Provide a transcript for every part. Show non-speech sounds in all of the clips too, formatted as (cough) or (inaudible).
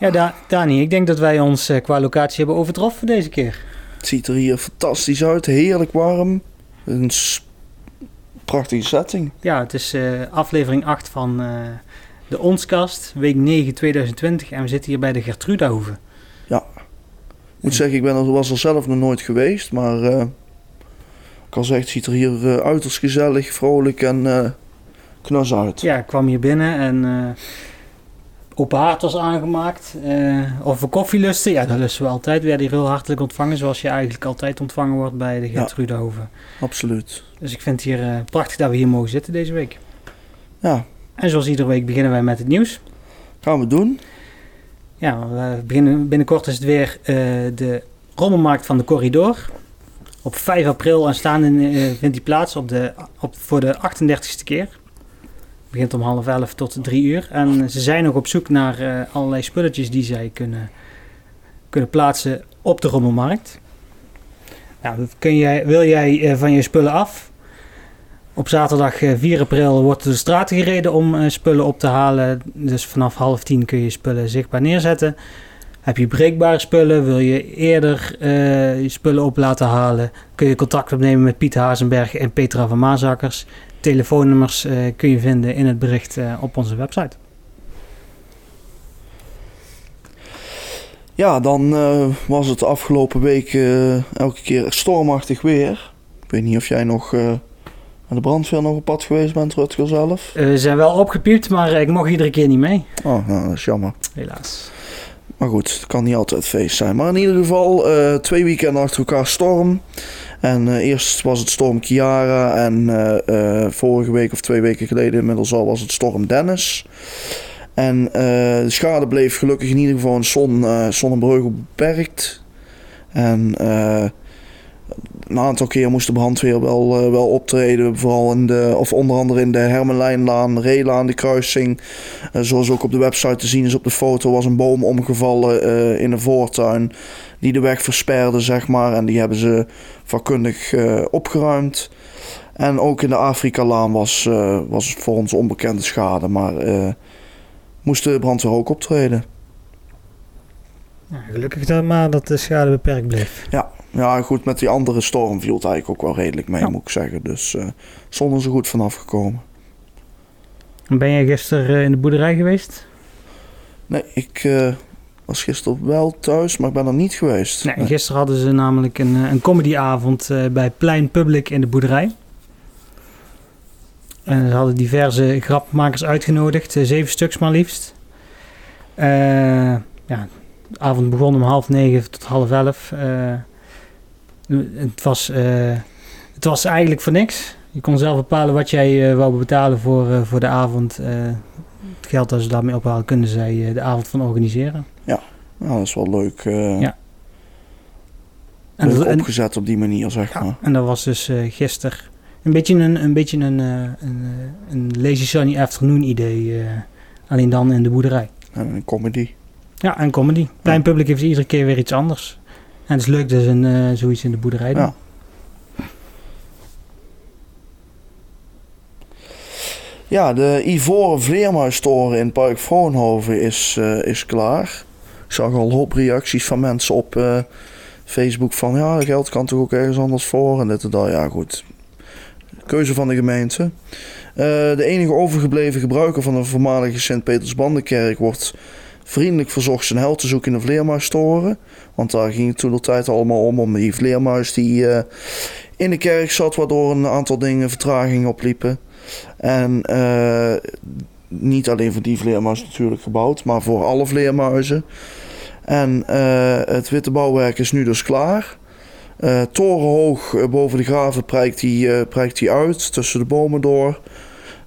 Ja, da Dani, ik denk dat wij ons eh, qua locatie hebben overtroffen deze keer. Het ziet er hier fantastisch uit, heerlijk warm. Een prachtige setting. Ja, het is eh, aflevering 8 van eh, de Onskast, week 9 2020. En we zitten hier bij de Gertrudahoeve. Ik moet zeggen, ik ben er, was er zelf nog nooit geweest, maar eh, ik kan zeggen, het ziet er hier uiterst gezellig, vrolijk en knus uit. Ja, ik kwam hier binnen en open haard was aangemaakt. Eh of we koffie lusten, ja, dat lusten we altijd. We werden hier heel hartelijk ontvangen, zoals je eigenlijk altijd ontvangen wordt bij de Gertrudahoeve. Absoluut. Dus ik vind het hier eh, prachtig dat we hier mogen zitten deze week. Ja, En zoals iedere week beginnen wij met het nieuws. gaan we doen. Ja, we beginnen, binnenkort is het weer eh, de rommelmarkt van de corridor. Op 5 april aanstaande vindt die plaats op de, op, voor de 38ste keer. Begint om half elf tot drie uur. En ze zijn nog op zoek naar eh, allerlei spulletjes die zij kunnen, kunnen plaatsen op de rommelmarkt. Nou, kun jij, wil jij eh, van je spullen af? Op zaterdag eh, 4 april wordt de straat gereden om eh, spullen op te halen. Dus vanaf half tien kun je spullen zichtbaar neerzetten. Heb je breekbare spullen, wil je eerder eh, je spullen op laten halen, kun je contact opnemen met Piet Hazenberg en Petra van Maasakkers. Telefoonnummers eh, kun je vinden in het bericht eh, op onze website. Ja, dan eh, was het de afgelopen week elke keer stormachtig weer. Ik weet niet of jij nog eh aan de brandweer nog op pad geweest bent, Rutger zelf. We zijn wel opgepiept, maar ik mocht iedere keer niet mee. Oh, nou, dat is jammer. Helaas. Maar goed, het kan niet altijd feest zijn. Maar in ieder geval, twee weekenden achter elkaar storm. En eh, eerst was het storm Kiara. En eh, eh, vorige week of twee weken geleden inmiddels al was het storm Dennis. En de schade bleef gelukkig in ieder geval in Zon, beperkt. En een aantal keer moest de brandweer wel, eh, wel optreden. Vooral in de, of onder andere in de Hermelijnlaan, Reelaan, de kruising. Eh, zoals ook op de website te zien is op de foto, was een boom omgevallen eh, in een voortuin. Die de weg versperde, zeg maar. En die hebben ze vakkundig opgeruimd. En ook in de Afrika-laan was, was voor ons onbekende schade. Maar moest de brandweer ook optreden. Ja, gelukkig dan maar dat de schade beperkt bleef. Ja, goed, met die andere storm viel het eigenlijk ook wel redelijk mee, Ja. moet ik zeggen. Dus eh zonder zo goed vanaf gekomen. Ben jij gisteren eh, in de boerderij geweest? Nee, ik eh, was gisteren wel thuis, maar ik ben er niet geweest. Nee, gisteren hadden ze namelijk een, een comedyavond bij Plein Public in de boerderij. En ze hadden diverse grapmakers uitgenodigd, zeven stuks maar liefst. Ja, de avond begon om half negen tot half elf. Het, was, eh, het was eigenlijk voor niks. Je kon zelf bepalen wat jij eh, wou betalen voor, eh, voor de avond. Het geld dat ze daarmee ophalen, kunnen zij de avond van organiseren. Nou, dat is wel leuk, Ja. En, dat- opgezet op die manier, zeg maar. Ja, en dat was dus eh gisteren een beetje een, een, beetje een, een, een lazy sunny afternoon idee. alleen dan in de boerderij. En een comedy. Ja, en comedy. Klein publiek heeft iedere keer weer iets anders. En het is leuk dat eh, zoiets in de boerderij. Ja. De Ivoren Vleermuistoren in Park Vroonhoven is, eh, is klaar. Ik zag al hoop reacties van mensen op eh, Facebook van... ja, geld kan toch ook ergens anders voor en dit en dat. Ja, goed. Keuze van de gemeente. De enige overgebleven gebruiker van de voormalige Sint-Petersbandenkerk... wordt vriendelijk verzocht zijn hel te zoeken in de Vleermuistoren. Want daar ging het toen de tijd allemaal om, om die vleermuis die eh, in de kerk zat... waardoor een aantal dingen vertraging opliepen. En eh, niet alleen voor die vleermuis natuurlijk gebouwd, maar voor alle vleermuizen. En eh, het witte bouwwerk is nu dus klaar. Torenhoog boven de graven prijkt die uit, tussen de bomen door.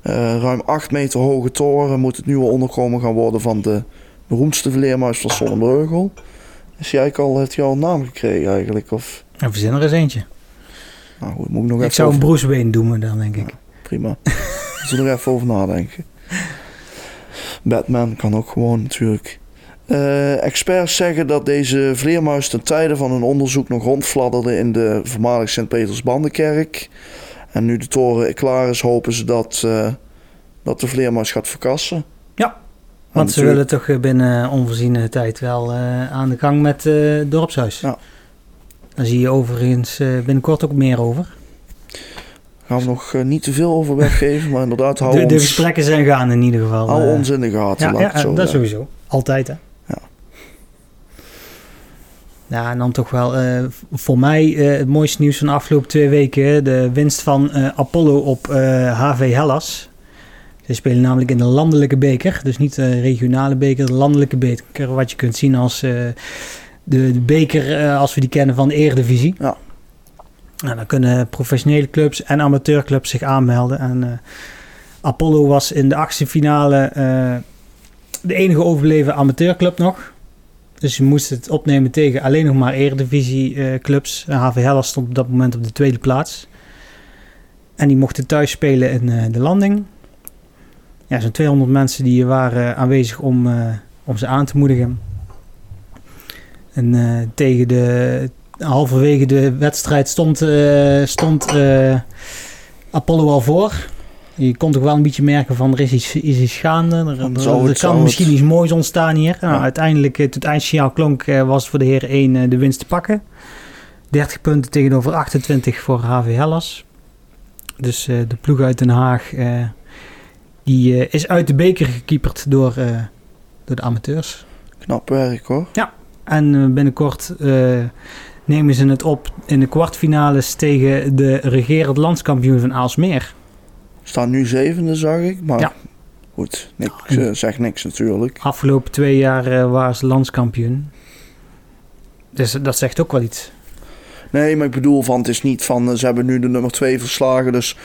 Ruim 8 meter hoge toren moet het nieuwe onderkomen gaan worden van de beroemdste vleermuis van Zonnebreugel. Is eigenlijk al, heeft hij al een naam gekregen eigenlijk? Of, En verzin er eens eentje. nou goed, moet ik nog Ik even zou een over- Bruce Wayne doen, dan denk ik. Prima. (laughs) Moet er nog even over nadenken. Batman kan ook gewoon natuurlijk. Eh, experts zeggen dat deze vleermuis ten tijde van hun onderzoek nog rondfladderde in de voormalig Sint-Peters-Bandenkerk. En nu de toren klaar is, hopen ze dat, eh, dat de vleermuis gaat verkassen. Want ze willen toch eh, binnen onvoorziene tijd wel uh, aan de gang met uh, dorpshuis. Ja. Daar zie je overigens binnenkort ook meer over. Gaan we nog niet te veel over weggeven, maar inderdaad hou de, de gesprekken zijn gaan in ieder geval. Hou ons in de gaten, ja, ja zo dat sowieso. Altijd hè. Ja. Ja, en dan toch wel voor mij het mooiste nieuws van de afgelopen twee weken. De winst van Apollo op HV Hellas. Ze spelen namelijk in de landelijke beker. Dus niet de regionale beker, de landelijke beker. Wat je kunt zien als uh, de, de, beker uh, als we die kennen van de Eredivisie. Ja. Nou, dan kunnen professionele clubs en amateurclubs zich aanmelden. En Apollo was in de achtste finale de enige overleven amateurclub nog. Dus je moest het opnemen tegen alleen nog maar Eredivisie clubs. HV Hellas stond op dat moment op de tweede plaats. En die mochten thuis spelen in de landing ja, zo'n 200 mensen die waren aanwezig om, uh, om ze aan te moedigen. En uh, tegen de halverwege de wedstrijd stond, uh, stond Apollo al voor. Je kon toch wel een beetje merken van er is iets, is iets gaande. Er, er kan misschien iets moois ontstaan hier. Nou, uiteindelijk, toen het eindsignaal klonk, was het voor de heer 1 de winst te pakken. 30 punten tegenover 28 voor HV Hellas. Dus de ploeg uit Den Haag die uh, is uit de beker gekieperd door, uh, door de amateurs. Knap werk hoor. Ja, en uh, binnenkort nemen ze het op in de kwartfinales tegen de regerend landskampioen van Aalsmeer. Staan nu zevende, zag ik. Maar ja. goed, niks, zegt niks natuurlijk. Afgelopen twee jaar waren ze landskampioen. Dus dat zegt ook wel iets. Nee, maar ik bedoel van het is niet van ze hebben nu de nummer twee verslagen, dus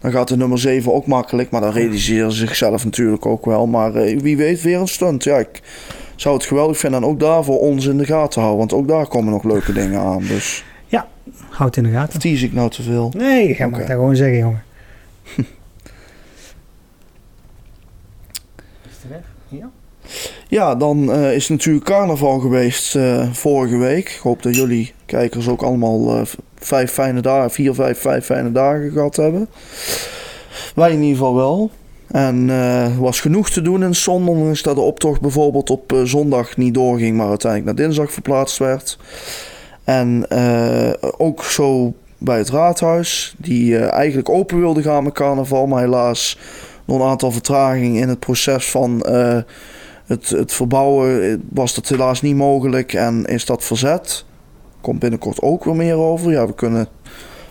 dan gaat de nummer 7 ook makkelijk. Maar dan realiseren ze zichzelf natuurlijk ook wel. Maar uh, wie weet weer een stunt. Ja, ik zou het geweldig vinden. En ook daar voor ons in de gaten houden. Want ook daar komen nog leuke dingen aan. Dus. Ja, houd het in de gaten. Tease ik nou te veel? Nee, ga maar dat gewoon zeggen, jongen. (laughs) Is het weg? Ja. Ja, dan uh, is natuurlijk carnaval geweest uh, vorige week. Ik hoop dat jullie kijkers ook allemaal uh, vijf fijne dagen, vier, vijf, vijf fijne dagen gehad hebben. Wij in ieder geval wel. En er was genoeg te doen in zon, ondanks dat de optocht bijvoorbeeld op zondag niet doorging, maar uiteindelijk naar dinsdag verplaatst werd. En ook zo bij het raadhuis, die eigenlijk open wilde gaan met carnaval, maar helaas door een aantal vertragingen in het proces van het, het verbouwen was dat helaas niet mogelijk en is dat verzet. Komt binnenkort ook weer meer over. Ja, we kunnen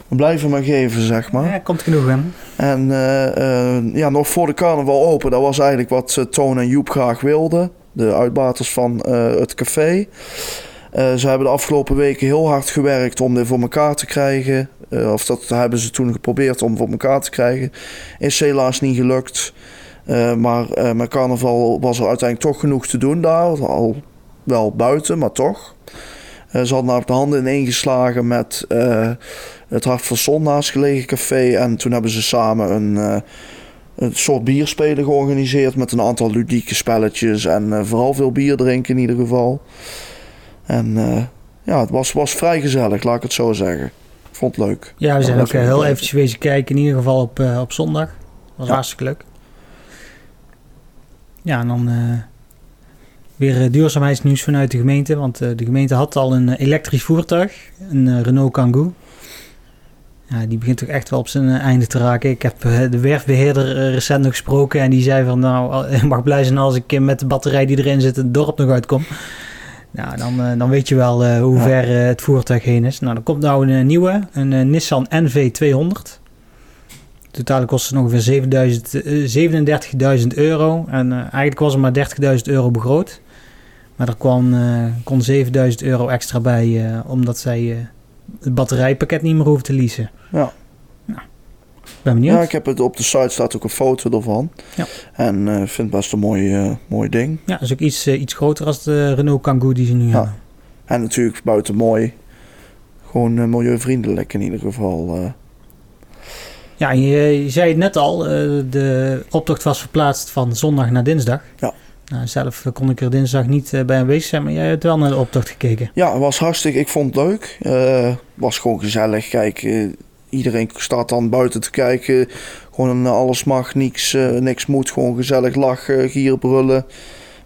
we blijven maar geven, zeg maar. Ja, komt genoeg in. En uh, uh, ja, nog voor de carnaval open, dat was eigenlijk wat Toon en Joep graag wilden. De uitbaters van het café. ze hebben de afgelopen weken heel hard gewerkt om dit voor elkaar te krijgen. of dat hebben ze toen geprobeerd om voor elkaar te krijgen. Is helaas niet gelukt. Uh, maar uh, met carnaval was er uiteindelijk toch genoeg te doen daar. Al wel buiten, maar toch. Uh, ze hadden namelijk de handen ineengeslagen met het Hart van Zon naast gelegen café. En toen hebben ze samen een, een soort bierspelen georganiseerd met een aantal ludieke spelletjes. En vooral veel bier drinken in ieder geval. En ja, het was, was vrij gezellig, laat ik het zo zeggen. Ik vond het leuk. Ja, we zijn ook heel eventjes wezen kijken, in ieder geval op, op zondag. was ja. hartstikke leuk. Ja, en dan uh, weer duurzaamheidsnieuws vanuit de gemeente. Want uh, de gemeente had al een elektrisch voertuig, een Renault Kangoo. Ja, die begint toch echt wel op zijn einde te raken. Ik heb de werfbeheerder recent nog gesproken en die zei van... nou, (laughs) ik mag blij zijn als ik met de batterij die erin zit het dorp nog uitkom. Nou, dan, dan weet je wel hoe ver het voertuig heen is. Nou, er komt nou een nieuwe, een Nissan NV200 totale kosten ongeveer 37.000 eh, euro. En uh, eigenlijk was er maar 30.000 euro begroot. Maar er kwam, uh, kon 7.000 euro extra bij, omdat zij het batterijpakket niet meer hoeven te leasen. Ja. Nou, ben benieuwd. Ja, ik heb het op de site staat ook een foto ervan. Ja. En ik vind het best een mooi, mooi ding. Ja, is ook iets, iets groter als de Renault Kangoo die ze nu ja. hebben. En natuurlijk buiten mooi. Gewoon milieuvriendelijk in ieder geval. Ja, je, je, zei het net al, uh, de optocht was verplaatst van zondag naar dinsdag. Ja. Nou, zelf kon ik er dinsdag niet uh, bij aanwezig zijn, maar jij hebt wel naar de optocht gekeken. Ja, het was hartstikke, ik vond het leuk. Het uh, was gewoon gezellig. Kijk, iedereen staat dan buiten te kijken. Gewoon alles mag, niks, niks moet. Gewoon gezellig lachen, gieren, brullen.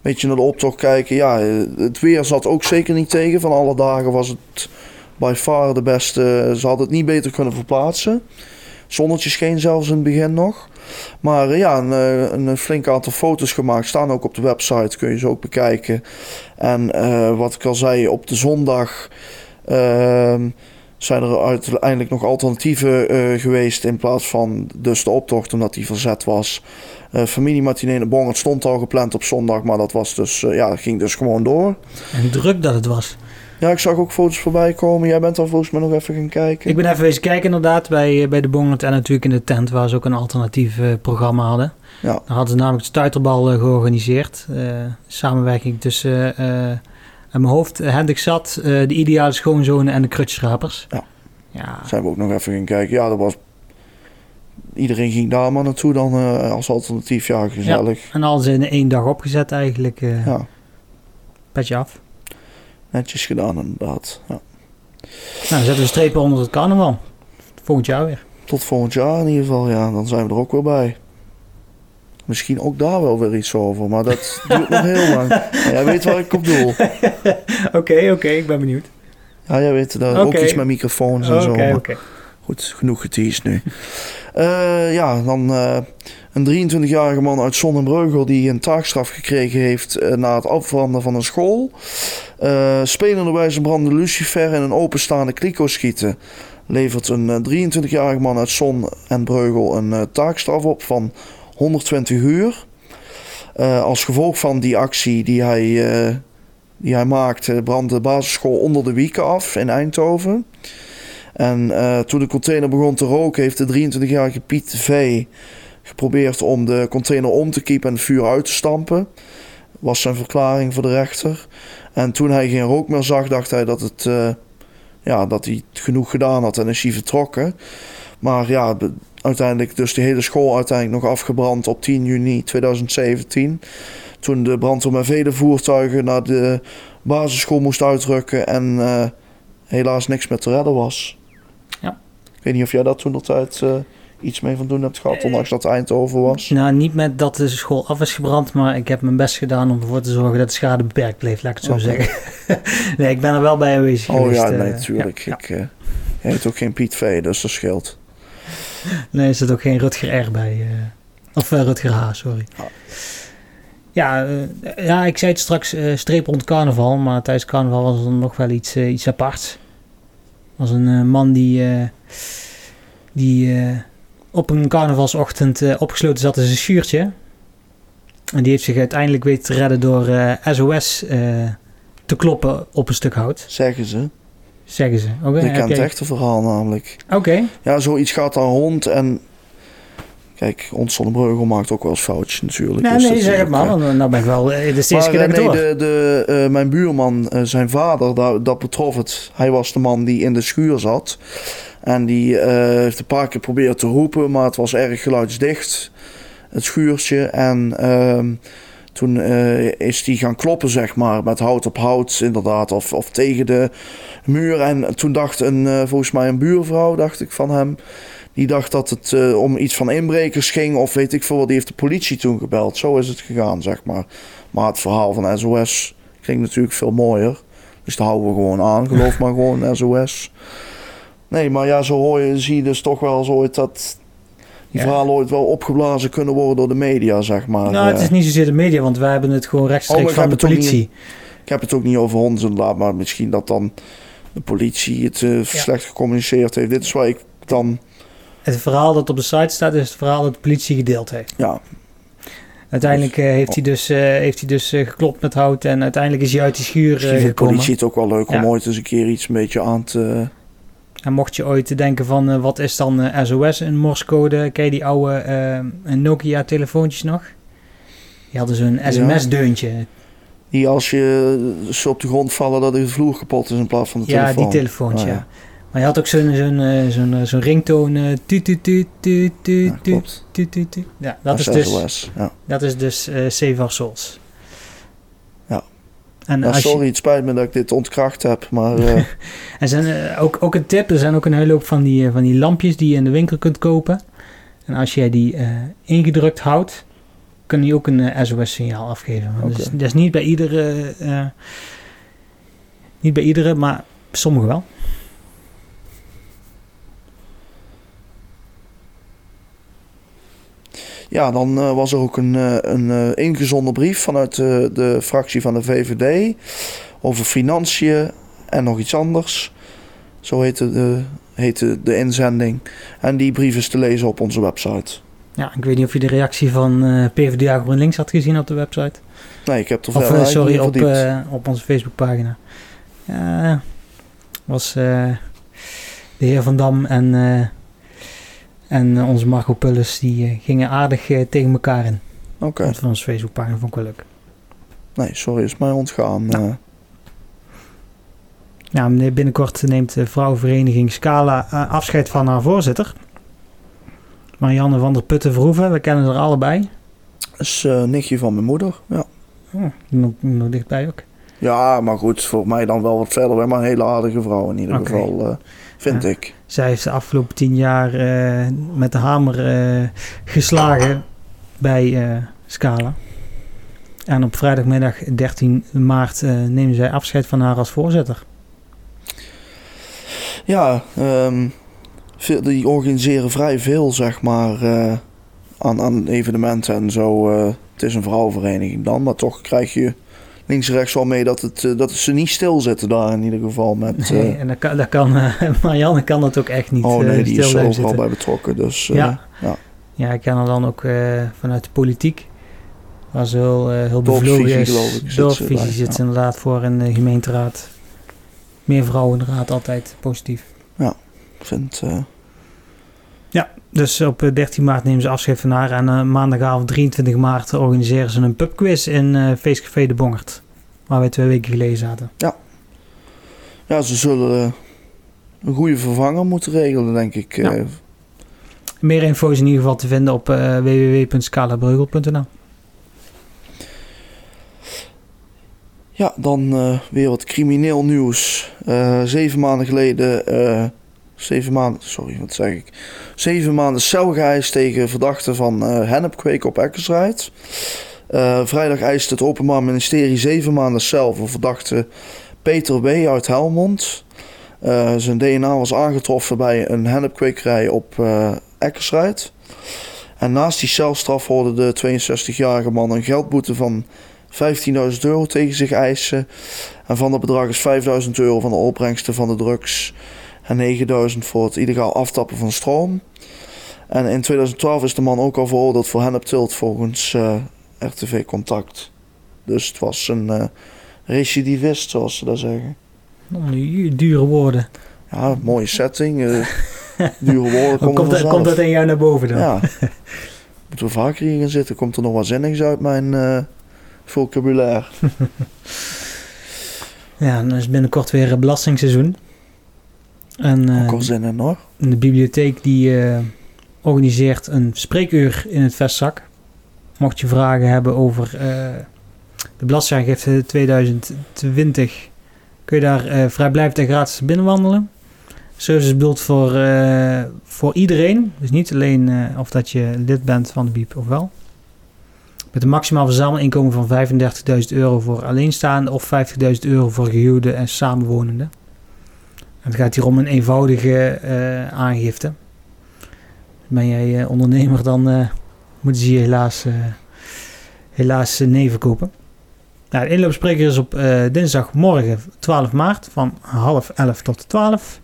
beetje naar de optocht kijken. Ja, eh, het weer zat ook zeker niet tegen. Van alle dagen was het by far de beste. Ze hadden het niet beter kunnen verplaatsen. Zonnetje scheen zelfs in het begin nog. Maar eh, ja, een, eh, een flink aantal foto's gemaakt. Staan ook op de website, kun je ze ook bekijken. En eh, wat ik al zei, op de zondag ehm, zijn er uiteindelijk nog alternatieven geweest. In plaats van dus de optocht, omdat die verzet was. Familie matinee in Bongert stond al gepland op zondag. Maar dat was dus, ja, ging dus gewoon door. En druk dat het was. Ja, ik zag ook foto's voorbij komen. Jij bent daar volgens mij nog even gaan kijken. Ik ben even wezen kijken inderdaad bij, eh, bij de Bongert en natuurlijk in de tent waar ze ook een alternatief eh, programma hadden. Ja. Daar hadden ze namelijk de stuiterbal eh, georganiseerd. Samenwerking tussen, mijn hoofd, Hendrik Zat, de ideale schoonzonen en de krutschrapers. Ja. Ja, Zijn we ook nog even gaan kijken. Ja, dat was... Iedereen ging daar maar naartoe dan als alternatief. Ja, gezellig. en alles in één dag opgezet eigenlijk. Ja, Petje af. Netjes gedaan inderdaad. Ja. Nou, dan zetten we strepen onder het carnaval. Volgend jaar weer. Tot volgend jaar in ieder geval. Ja, dan zijn we er ook weer bij. Misschien ook daar wel weer iets over. Maar dat (laughs) duurt nog heel lang. Maar jij weet waar ik op doel. (laughs) Oké, oké, ik ben benieuwd. Ja, jij weet daar ook Oké. iets met microfoons en Oké, zo. oké. maar Goed, genoeg geteased nu. Eh, ja, dan eh, een 23-jarige man uit Zonnebreugel die een taakstraf gekregen heeft eh, na het afbranden van een school. Uh, spelenderwijze brandde Lucifer in een openstaande kliko schieten. Levert een eh, 23-jarige man uit Zon en Breugel een eh, taakstraf op van 120 uur. Eh, als gevolg van die actie die hij, eh, die hij maakte, brandde de basisschool onder de wieken af in Eindhoven. En eh, toen de container begon te roken, heeft de 23-jarige Piet V. geprobeerd om de container om te kiepen en het vuur uit te stampen. Was zijn verklaring voor de rechter. En toen hij geen rook meer zag, dacht hij dat, het, eh, ja, dat hij het genoeg gedaan had en is hij vertrokken. Maar ja, uiteindelijk dus de hele school uiteindelijk nog afgebrand op 10 juni 2017. Toen de brandweer met vele voertuigen naar de basisschool moest uitrukken en eh, helaas niks meer te redden was. Ja. Ik weet niet of jij daar toen de tijd eh, iets mee van doen hebt gehad, ondanks dat het Eindhoven was. Nou, niet met dat de school af is gebrand, maar ik heb mijn best gedaan om ervoor te zorgen dat de schade beperkt bleef, laat ik het zo zeggen. (laughs) nee, ik ben er wel bij aanwezig Oh geweest. ja, eh, nee, natuurlijk. ja, ja. Ik, eh, jij heet ook geen Piet V, dus dat scheelt. Nee, er zit ook geen Rutger R bij. eh, of eh, Rutger H, sorry. Ja. Ja, ja, ik zei het straks, streep rond carnaval, maar tijdens carnaval was er nog wel iets, iets aparts. Was een man die, die op een carnavalsochtend eh, opgesloten zat in zijn schuurtje. En die heeft zich uiteindelijk weten te redden door eh, SOS eh, te kloppen op een stuk hout, Zeggen ze. zeggen ze. Oké, Ik ken het echte verhaal namelijk. Oké, Ja, zoiets gaat dan rond en... Kijk, ons Zonnebreugel maakt ook wel eens foutjes natuurlijk. nee, dus nee, zeg het maar, eh, want nou ben ik wel, eh, is de eerste Maar keer eh, dat ik nee, de, de, eh, mijn buurman, eh, zijn vader, dat, dat betrof het. Hij was de man die in de schuur zat. En die eh, heeft een paar keer proberen te roepen, maar het was erg geluidsdicht, het schuurtje. En ehm, toen eh, is hij gaan kloppen, zeg maar, met hout op hout, inderdaad, of, of tegen de muur. En toen dacht een, eh, volgens mij een buurvrouw, dacht ik van hem, die dacht dat het om iets van inbrekers ging, of weet ik veel wat, die heeft de politie toen gebeld. Zo is het gegaan, zeg maar. Maar het verhaal van SOS klinkt natuurlijk veel mooier. Dus daar houden we gewoon aan. Geloof maar gewoon SOS. Nee, maar ja, zo hoor je, zie je dus toch wel zo ooit dat die Ja. verhalen ooit wel opgeblazen kunnen worden door de media, zeg maar. Nou, het is niet zozeer de media, want wij hebben het gewoon Oh, rechtstreeks ik van de politie. Ik heb het ook niet over honden inderdaad, maar misschien dat dan de politie het eh, slecht gecommuniceerd heeft. Dit is waar ik dan, Het verhaal dat op de site staat, is het verhaal dat de politie gedeeld heeft. ja, Uiteindelijk eh, heeft hij dus, eh, heeft hij dus geklopt met hout en uiteindelijk is hij uit die schuur vindt de gekomen. politie het ook wel leuk om ooit eens een keer iets een beetje aan te... En mocht je ooit denken van eh, wat is dan eh, SOS in morsecode, ken je die oude eh, Nokia telefoontjes nog? Die hadden zo'n Ja. sms-deuntje. Die als je ze op de grond vallen dat de vloer kapot is in plaats van de Ja, telefoon. die telefoontje. Oh, ja. ja. Maar je had ook zo'n zo'n eh, zo'n eh, zo'n ringtoon. eh, tuut, tuut, tuut, tuut, tuut, Ja. Ja, dat is dus, SOS. Ja. dat is dus eh Save Our Souls. En, Ja, je, sorry, het spijt me dat ik dit ontkracht heb, maar (laughs) en zijn, eh, ook, ook een tip, er zijn ook een hele hoop van die, eh, van die lampjes die je in de winkel kunt kopen. En als jij die ingedrukt houdt, kunnen die ook een SOS-signaal afgeven. Maar dat, is, Oké. dat is niet bij iedere, niet bij iedere, maar sommige wel. Ja, dan eh, was er ook een, eh, een eh, ingezonden brief vanuit de, de fractie van de VVD over financiën en nog iets anders. Zo heette de, heette de inzending. En die brief is te lezen op onze website. Ja, ik weet niet of je de reactie van eh, PvdA GroenLinks had gezien op de website. Nee, ik heb er verder sorry, op, eh, op onze Facebookpagina. Ja, was de heer Van Dam en, en eh, onze Marco Pullis, die eh, gingen aardig eh, tegen elkaar in. Oké, Op onze Facebookpagina vond ik wel leuk. nee, sorry, is mij ontgaan. Nou. Ja, binnenkort neemt de vrouwenvereniging Scala afscheid van haar voorzitter. Marianne van der Putten Verhoeven, we kennen haar allebei. is eh nichtje van mijn moeder. Ja. Oh, nog, nog dichtbij ook. Ja, maar goed, voor mij dan wel wat verder. Maar een hele aardige vrouw in ieder geval, eh, vind Ja. ik. Zij heeft de afgelopen tien jaar eh, met de hamer eh, geslagen bij Scala. En op vrijdagmiddag 13 maart nemen zij afscheid van haar als voorzitter. Ja, ehm, die organiseren vrij veel, zeg maar, aan, aan evenementen en zo. het is een vrouwenvereniging dan, maar toch krijg je links en rechts wel mee dat, het, eh, dat ze niet stilzitten daar in ieder geval. Met, Nee, eh, en dat kan, dat kan eh, (laughs) Marianne kan dat ook echt niet oh nee, die is er overal zitten. bij betrokken. Dus Ja. ja. Ja, ik ken haar dan ook vanuit de politiek. Waar ze heel, heel bevlogen is. ik, zit ze zit ja. ze inderdaad voor in de gemeenteraad. Meer vrouwen in de raad, altijd positief. ik vind, eh, Dus op eh, 13 maart nemen ze afscheid van haar. En eh, maandagavond 23 maart organiseren ze een pubquiz in eh Feestcafé de Bongert. Waar wij twee weken geleden zaten. ja, ze zullen eh, een goede vervanger moeten regelen, denk ik. Ja. eh. Meer info is in ieder geval te vinden op eh www.scalabreugel.nl. Ja, dan eh, weer wat crimineel nieuws. Eh, zeven maanden geleden, eh, zeven maanden, sorry, wat zeg ik? Zeven maanden tegen verdachten van hennepkweek op Eckersrijd. Eh, vrijdag eiste het Openbaar Ministerie zeven maanden cel voor verdachte Peter B. uit Helmond. Eh, zijn DNA was aangetroffen bij een hennepkwekerij op eh Eckersrijd. En naast die celstraf hoorde de 62-jarige man een geldboete van 15.000 euro tegen zich eisen. En van dat bedrag is 5.000 euro van de opbrengsten van de drugs en 9.000 voor het illegaal aftappen van stroom. En in 2012 is de man ook al veroordeeld voor hennepteelt volgens eh, RTV Contact. Dus het was een eh, recidivist, zoals ze dat zeggen. Die dure woorden. Ja, mooie setting. eh, (laughs) dure woorden komen komt, dat, komt dat in jou naar boven dan? Ja. (laughs) Moeten we vaker hier gaan zitten? Komt er nog wat zinnigs uit mijn vocabulaire? (laughs) Ja, dan is binnenkort weer een belastingsseizoen. En eh, Ook al zin in hoor. de bibliotheek die eh, organiseert een spreekuur in het vestzak. Mocht je vragen hebben over eh, de belastingaangifte 2020, kun je daar vrijblijvend en gratis binnenwandelen. Service is bedoeld voor, voor iedereen. Dus niet alleen of dat je lid bent van de BIEB of wel. Met een maximaal verzamelinkomen van 35.000 euro voor alleenstaande of 50.000 euro voor gehuwden en samenwonenden. Het gaat hier om een eenvoudige eh, aangifte. Ben jij eh, ondernemer, dan eh, moeten ze je helaas, helaas nee verkopen. Nou, de inloopspreker is op dinsdagmorgen 12 maart van half 11 tot 12.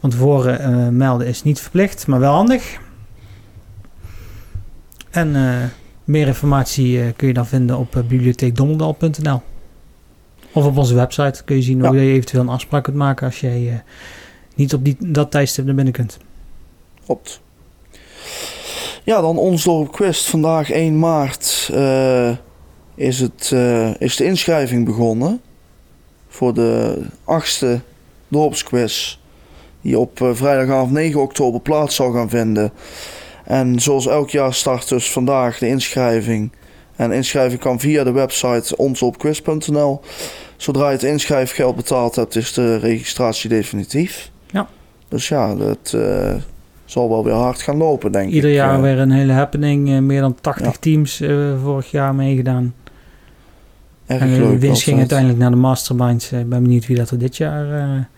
Van tevoren melden is niet verplicht, maar wel handig. En meer informatie kun je dan vinden op bibliotheekdommerdal.nl. Of op onze website kun je zien hoe Ja. je eventueel een afspraak kunt maken als jij eh, niet op die, dat tijdstip naar binnen kunt. Klopt. Ja, dan ons dorp Quest. Vandaag 1 maart eh, is, het, eh, is de inschrijving begonnen. Voor de achtste dorpsquiz. Die op vrijdagavond 9 oktober plaats zal gaan vinden. En zoals elk jaar start dus vandaag de inschrijving. En inschrijving kan via de website onsopquiz.nl. Zodra je het inschrijfgeld betaald hebt, is de registratie definitief. Ja. Dus ja, dat, eh, zal wel weer hard gaan lopen, denk Ieder ik. jaar Eh, weer een hele happening. eh, meer dan 80 Ja. teams vorig jaar meegedaan. erg En de winst ging uiteindelijk naar de masterminds. Ik ben benieuwd wie dat er dit jaar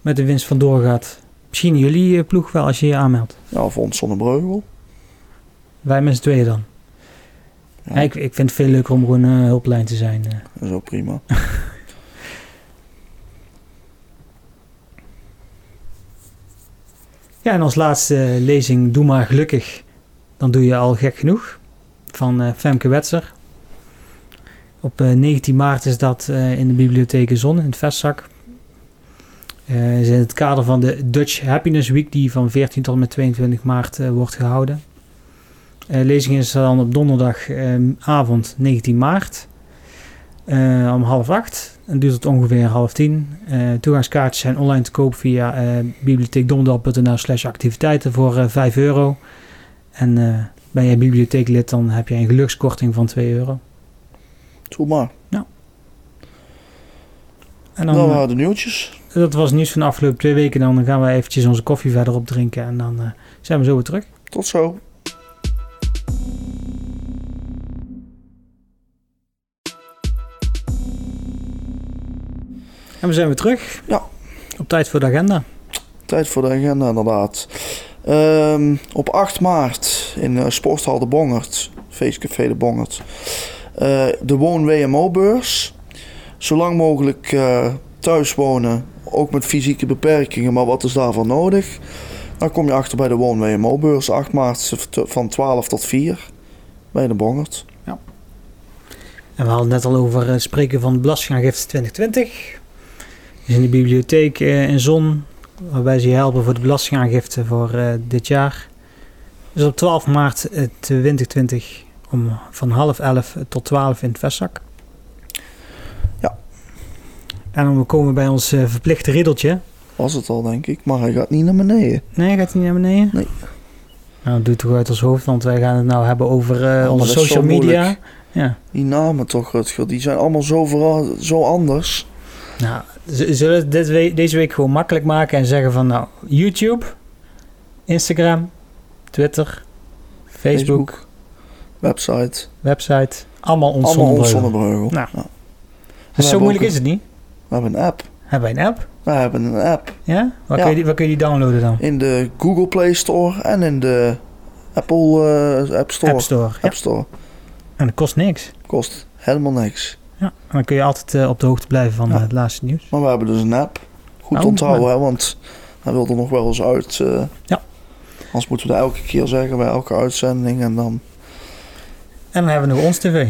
met de winst vandoor gaat. Misschien jullie ploeg wel als je je aanmeldt. Ja, Vond Zonnebreugel. Wij met z'n tweeën dan. Ja, ik, ik vind het veel leuker om gewoon een hulplijn te zijn. eh. Dat is ook prima. (laughs) Ja, en als laatste lezing Doe maar gelukkig. Dan doe je al gek genoeg. Van eh, Femke Wetser. Op eh, 19 maart is dat eh, in de bibliotheek Zon in het Vestzak. Eh is in het kader van de Dutch Happiness Week die van 14 tot en met 22 maart eh, wordt gehouden. Eh lezing is dan op donderdagavond 19 maart. eh, om half acht. En duurt het ongeveer half tien. Eh, toegangskaartjes zijn online te koop via eh bibliotheekdonderdal.nl slash activiteiten voor eh 5 euro. En eh, ben jij bibliotheeklid, dan heb je een gelukskorting van 2 euro. Doe maar. En dan, Dan eh, waren de nieuwtjes. dat was nieuws van de afgelopen twee weken. Dan gaan we eventjes onze koffie verder opdrinken. En dan eh, zijn we zo weer terug. Tot zo. En we zijn weer terug. Ja. Op tijd voor de agenda. Tijd voor de agenda inderdaad. Ehm, op 8 maart in eh, Sporthal de Bongert, feestcafé de Bongert, eh, de Woon-WMO-beurs. Zolang mogelijk eh, thuis wonen, ook met fysieke beperkingen, maar wat is daarvoor nodig? Dan kom je achter bij de Woon-WMO-beurs, 8 maart van 12 tot 4 bij de Bongert. En we hadden het net al over het spreken van belastingaangifte 2020. In de bibliotheek eh, in Zon, waarbij ze je helpen voor de belastingaangifte voor eh, dit jaar. Dus op 12 maart eh, 2020 om van half 11 tot 12 in het vestzak. Ja. En dan komen we bij ons eh, verplichte riddeltje. Was het al, denk ik, maar hij gaat niet naar beneden. Nee, gaat hij niet naar beneden? Nee. Nou, dat doet toch uit ons hoofd, want wij gaan het nou hebben over eh, maar onze social media. Ja. Die namen toch, Rutger, die zijn allemaal zo, vera- zo anders. Nou, zullen we het dit we- deze week gewoon makkelijk maken en zeggen van nou, YouTube, Instagram, Twitter, Facebook, website. website, allemaal ons allemaal zonnebreugel. Nou. Ja. Dus zo moeilijk is het niet. We hebben een app. Hebben wij een app? We hebben een app Ja? Waar, Ja. Kun, je die, waar kun je die downloaden dan? in de Google Play Store en in de Apple eh, App Store. App Store. App Store. En dat kost niks. Kost helemaal niks. Ja. Dan kun je altijd eh, op de hoogte blijven van Ja. eh, het laatste nieuws. Maar we hebben dus een app. Goed Oh, onthouden, hè, want hij wil er nog wel eens uit. eh. Ja. Anders moeten we dat elke keer zeggen bij elke uitzending. En dan En dan hebben we nog ons tv.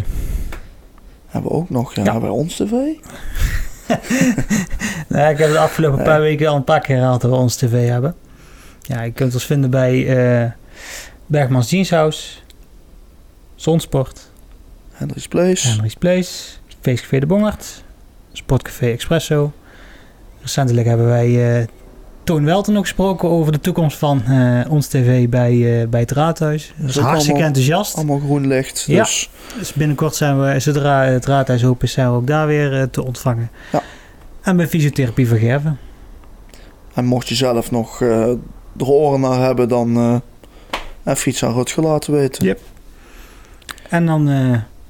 hebben we ook nog ja, Ja. bij ons tv. (laughs) Nou, ik heb de afgelopen Nee. paar weken al een paar keer herhaald dat we ons tv hebben. Ja, je kunt ons vinden bij eh Bergmans Jeanshouse, Zonsport, Henry's Place. Henry's Place, Feestcafé de Bongert, Sportcafé Expresso. Recentelijk hebben wij eh Toon Welten nog gesproken over de toekomst van eh, ons tv bij, eh, bij het raadhuis. Dat is ook hartstikke allemaal- enthousiast. Allemaal groen licht. Ja. Dus Dus binnenkort zijn we, zodra het raadhuis open is, zijn we ook daar weer te ontvangen. Ja. En bij Fysiotherapie van Gerven. En mocht je zelf nog er oren naar hebben, dan even iets aan Rutger laten weten. Ja. En dan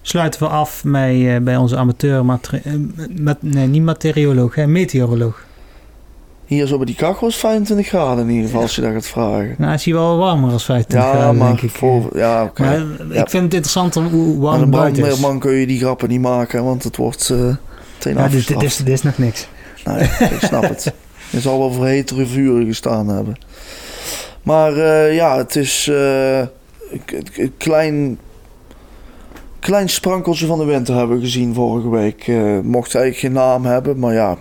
sluiten we af bij, eh, bij onze amateur, mate- eh, met, nee, niet materioloog, hè, meteoroloog. Hier zo bij die kachel is 25 graden in ieder geval, als je dat gaat vragen. Nou, is hij wel warmer als 25 Ja, graden, maar denk ik. voor, ja. Maar eh, Ja. ik vind het interessanter hoe warm het buiten is. brandweerman kun je die grappen niet maken, want het wordt eh meteen Ja, dit, dit, is, dit is nog niks. Nee, ik snap het. (laughs) Je zal wel voor hetere vuren gestaan hebben. Maar ja, het is een klein, klein sprankeltje van de winter hebben we gezien vorige week. Eh, mocht eigenlijk geen naam hebben, maar ja,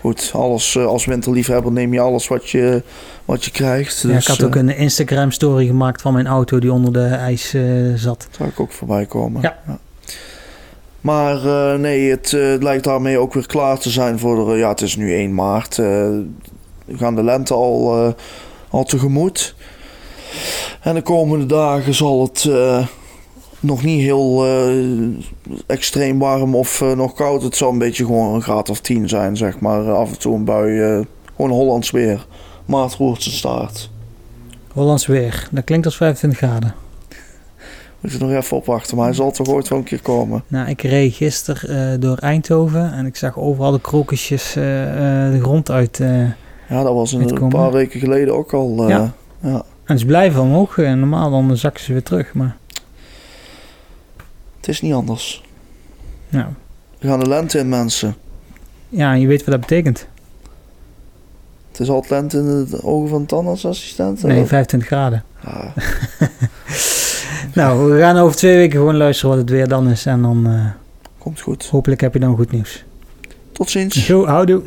goed. Alles, eh, als winterliefhebber neem je alles wat je, wat je krijgt. ja, ik Dus, had ook eh, een Instagram story gemaakt van mijn auto die onder de ijs zat. Zou ik ook voorbij komen. Ja. Maar nee, het lijkt daarmee ook weer klaar te zijn voor de... Ja, het is nu 1 maart. we gaan de lente al, al tegemoet. En de komende dagen zal het nog niet heel eh, extreem warm of eh, nog koud. Het zal een beetje gewoon een graad of 10 zijn, zeg maar. Af en toe een bui. eh, gewoon Hollands weer. Maart roert zijn staart. Hollands weer. Dat klinkt als 25 graden. Moet je nog even opwachten, maar hij zal toch ooit wel een keer komen. Nou, ik reed gisteren eh, door Eindhoven en ik zag overal de krokusjes eh, eh, de grond uit. eh, en Ja, dat was een, een paar weken geleden ook al. eh, Ja. ja. ze blijven omhoog. En normaal dan zakken ze weer terug. Maar Het is niet anders. nou, We gaan de lente in, mensen. ja, je weet wat dat betekent. Het is altijd lente in de ogen van tandartsassistent. Nee, of? 25 graden. Ja, (laughs) Nou, we gaan over twee weken gewoon luisteren wat het weer dan is. En dan eh, komt goed. hopelijk heb je dan goed nieuws. Tot ziens. Zo, houdoe.